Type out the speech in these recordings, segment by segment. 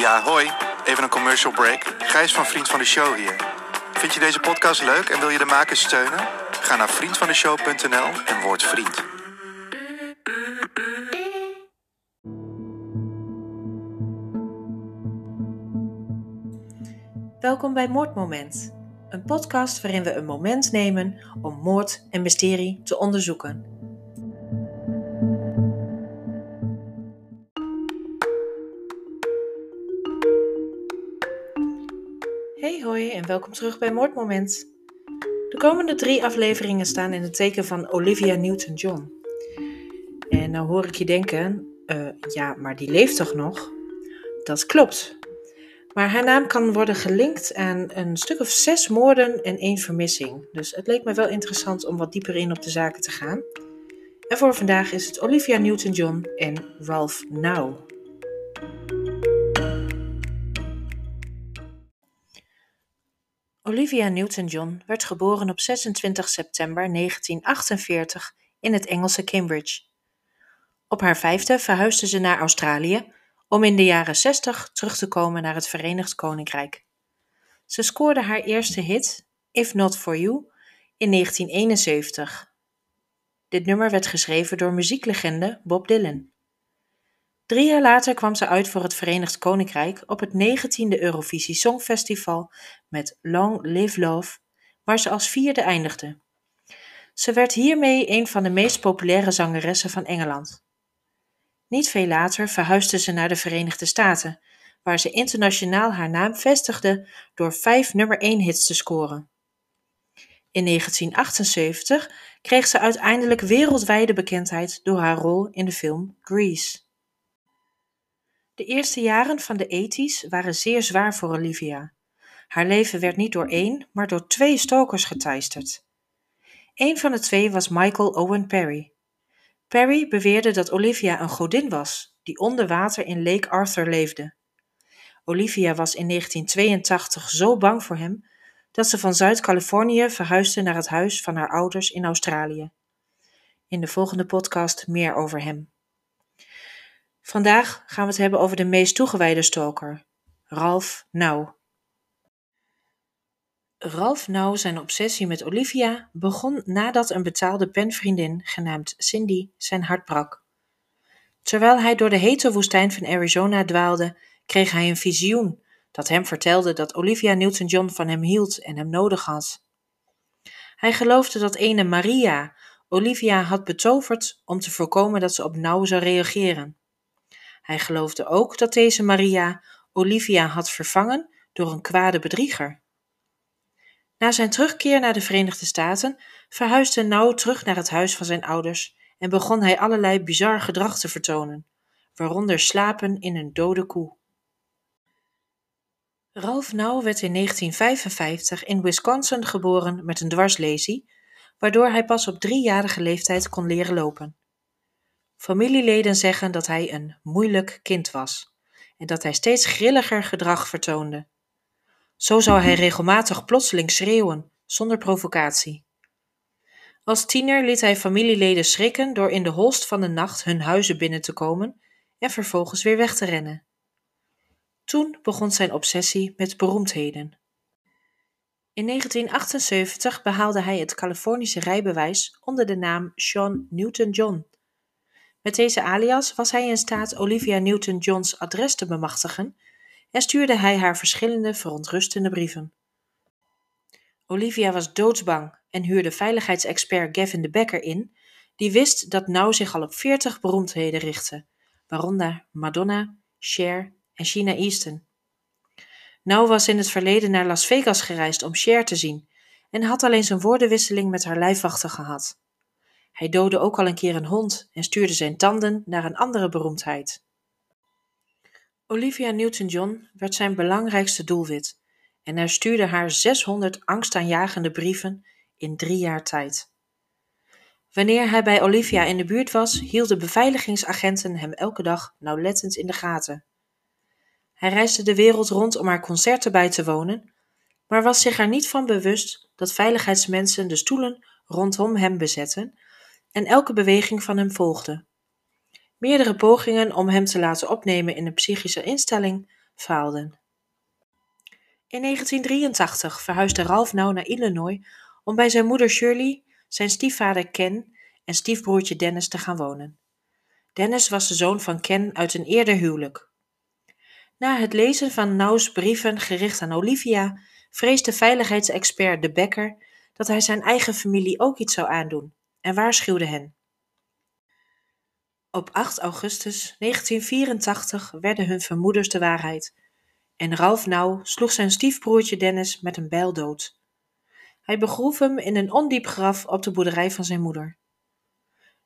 Ja, hoi. Even een commercial break. Gijs van Vriend van de Show hier. Vind je deze podcast leuk en wil je de makers steunen? Ga naar vriendvandeshow.nl en word vriend. Welkom bij Moordmoment, een podcast waarin we een moment nemen om moord en mysterie te onderzoeken. Hey hoi en welkom terug bij Moordmoment. De komende drie afleveringen staan in het teken van Olivia Newton-John. En nou hoor ik je denken, eh, ja, maar die leeft toch nog? Dat klopt. Maar haar naam kan worden gelinkt aan een stuk of zes moorden en één vermissing. Dus het leek me wel interessant om wat dieper in op de zaken te gaan. En voor vandaag is het Olivia Newton-John en Ralph Now. Olivia Newton-John werd geboren op 26 september 1948 in het Engelse Cambridge. Op haar vijfde verhuisde ze naar Australië om in de jaren 60 terug te komen naar het Verenigd Koninkrijk. Ze scoorde haar eerste hit, If Not For You, in 1971. Dit nummer werd geschreven door muzieklegende Bob Dylan. Drie jaar later kwam ze uit voor het Verenigd Koninkrijk op het 19e Eurovisie Songfestival met Long Live Love, waar ze als vierde eindigde. Ze werd hiermee een van de meest populaire zangeressen van Engeland. Niet veel later verhuisde ze naar de Verenigde Staten, waar ze internationaal haar naam vestigde door vijf nummer 1 hits te scoren. In 1978 kreeg ze uiteindelijk wereldwijde bekendheid door haar rol in de film Grease. De eerste jaren van de 80s waren zeer zwaar voor Olivia. Haar leven werd niet door één, maar door twee stokers geteisterd. Een van de twee was Michael Owen Perry. Perry beweerde dat Olivia een godin was, die onder water in Lake Arthur leefde. Olivia was in 1982 zo bang voor hem dat ze van Zuid-Californië verhuisde naar het huis van haar ouders in Australië. In de volgende podcast meer over hem. Vandaag gaan we het hebben over de meest toegewijde stalker, Ralph Now. Ralph Now zijn obsessie met Olivia begon nadat een betaalde penvriendin genaamd Cindy zijn hart brak. Terwijl hij door de hete woestijn van Arizona dwaalde, kreeg hij een visioen dat hem vertelde dat Olivia Newton-John van hem hield en hem nodig had. Hij geloofde dat ene Maria Olivia had betoverd om te voorkomen dat ze op Now zou reageren. Hij geloofde ook dat deze Maria Olivia had vervangen door een kwade bedrieger. Na zijn terugkeer naar de Verenigde Staten verhuisde Now terug naar het huis van zijn ouders en begon hij allerlei bizar gedrag te vertonen, waaronder slapen in een dode koe. Ralph Now werd in 1955 in Wisconsin geboren met een dwarslesie, waardoor hij pas op driejarige leeftijd kon leren lopen. Familieleden zeggen dat hij een moeilijk kind was en dat hij steeds grilliger gedrag vertoonde. Zo zou hij regelmatig plotseling schreeuwen, zonder provocatie. Als tiener liet hij familieleden schrikken door in de holst van de nacht hun huizen binnen te komen en vervolgens weer weg te rennen. Toen begon zijn obsessie met beroemdheden. In 1978 behaalde hij het Californische rijbewijs onder de naam Sean Newton-John. Met deze alias was hij in staat Olivia Newton-Johns adres te bemachtigen en stuurde hij haar verschillende verontrustende brieven. Olivia was doodsbang en huurde veiligheidsexpert Gavin de Becker in, die wist dat Now zich al op veertig beroemdheden richtte, waaronder Madonna, Cher en China Easton. Now was in het verleden naar Las Vegas gereisd om Cher te zien en had alleen zijn woordenwisseling met haar lijfwachten gehad. Hij doodde ook al een keer een hond en stuurde zijn tanden naar een andere beroemdheid. Olivia Newton-John werd zijn belangrijkste doelwit en hij stuurde haar 600 angstaanjagende brieven in drie jaar tijd. Wanneer hij bij Olivia in de buurt was, hielden beveiligingsagenten hem elke dag nauwlettend in de gaten. Hij reisde de wereld rond om haar concerten bij te wonen, maar was zich er niet van bewust dat veiligheidsmensen de stoelen rondom hem bezetten en elke beweging van hem volgden. Meerdere pogingen om hem te laten opnemen in een psychische instelling faalden. In 1983 verhuisde Ralph Nauw naar Illinois om bij zijn moeder Shirley, zijn stiefvader Ken en stiefbroertje Dennis te gaan wonen. Dennis was de zoon van Ken uit een eerder huwelijk. Na het lezen van Nauws brieven gericht aan Olivia, vreesde veiligheidsexpert De Becker dat hij zijn eigen familie ook iets zou aandoen en waarschuwde hen. Op 8 augustus 1984 werden hun vermoedens de waarheid en Ralph Nauw sloeg zijn stiefbroertje Dennis met een bijl dood. Hij begroef hem in een ondiep graf op de boerderij van zijn moeder.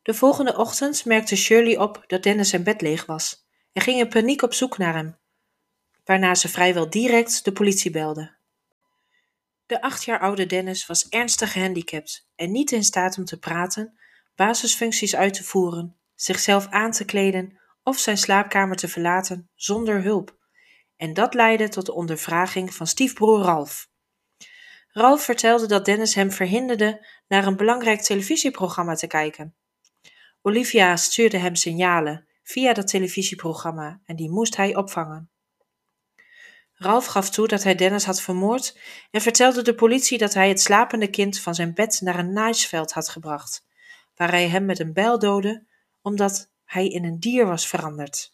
De volgende ochtend merkte Shirley op dat Dennis zijn bed leeg was en ging in paniek op zoek naar hem, waarna ze vrijwel direct de politie belde. De acht jaar oude Dennis was ernstig gehandicapt en niet in staat om te praten, basisfuncties uit te voeren, zichzelf aan te kleden of zijn slaapkamer te verlaten zonder hulp. En dat leidde tot de ondervraging van stiefbroer Ralf. Ralf vertelde dat Dennis hem verhinderde naar een belangrijk televisieprogramma te kijken. Olivia stuurde hem signalen via dat televisieprogramma en die moest hij opvangen. Ralf gaf toe dat hij Dennis had vermoord en vertelde de politie dat hij het slapende kind van zijn bed naar een naaisveld had gebracht, waar hij hem met een bijl doodde omdat hij in een dier was veranderd.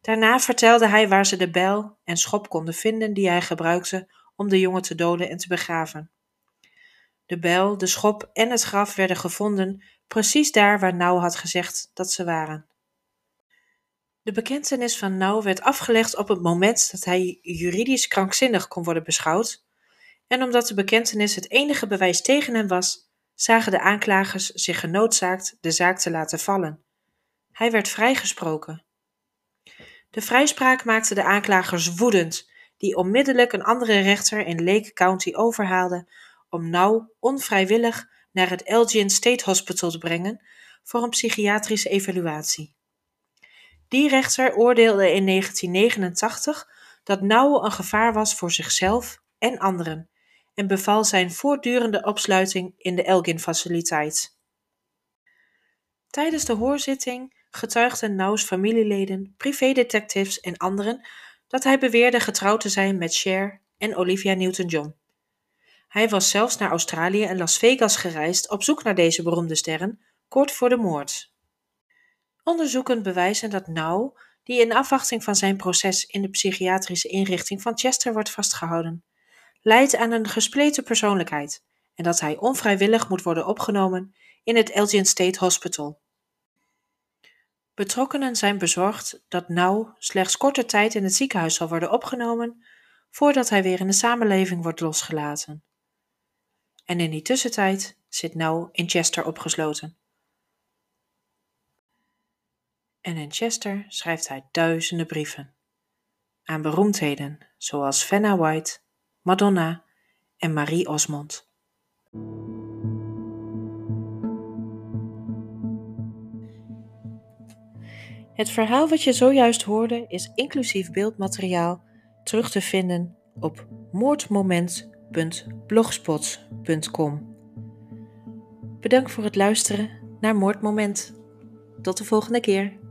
Daarna vertelde hij waar ze de bijl en schop konden vinden die hij gebruikte om de jongen te doden en te begraven. De bijl, de schop en het graf werden gevonden precies daar waar Nauw had gezegd dat ze waren. De bekentenis van Nauw werd afgelegd op het moment dat hij juridisch krankzinnig kon worden beschouwd, en omdat de bekentenis het enige bewijs tegen hem was, zagen de aanklagers zich genoodzaakt de zaak te laten vallen. Hij werd vrijgesproken. De vrijspraak maakte de aanklagers woedend, die onmiddellijk een andere rechter in Lake County overhaalden om Nauw onvrijwillig naar het Elgin State Hospital te brengen voor een psychiatrische evaluatie. Die rechter oordeelde in 1989 dat Nauw een gevaar was voor zichzelf en anderen en beval zijn voortdurende opsluiting in de Elgin-faciliteit. Tijdens de hoorzitting getuigden Nauws familieleden, privédetectives en anderen dat hij beweerde getrouwd te zijn met Cher en Olivia Newton-John. Hij was zelfs naar Australië en Las Vegas gereisd op zoek naar deze beroemde sterren, kort voor de moord. Onderzoeken bewijzen dat Now, die in afwachting van zijn proces in de psychiatrische inrichting van Chester wordt vastgehouden, leidt aan een gespleten persoonlijkheid en dat hij onvrijwillig moet worden opgenomen in het Elgin State Hospital. Betrokkenen zijn bezorgd dat Now slechts korte tijd in het ziekenhuis zal worden opgenomen voordat hij weer in de samenleving wordt losgelaten. En in die tussentijd zit Now in Chester opgesloten. En in Chester schrijft hij duizenden brieven aan beroemdheden zoals Fenna White, Madonna en Marie Osmond. Het verhaal wat je zojuist hoorde is inclusief beeldmateriaal terug te vinden op moordmoment.blogspot.com. Bedankt voor het luisteren naar Moordmoment. Tot de volgende keer.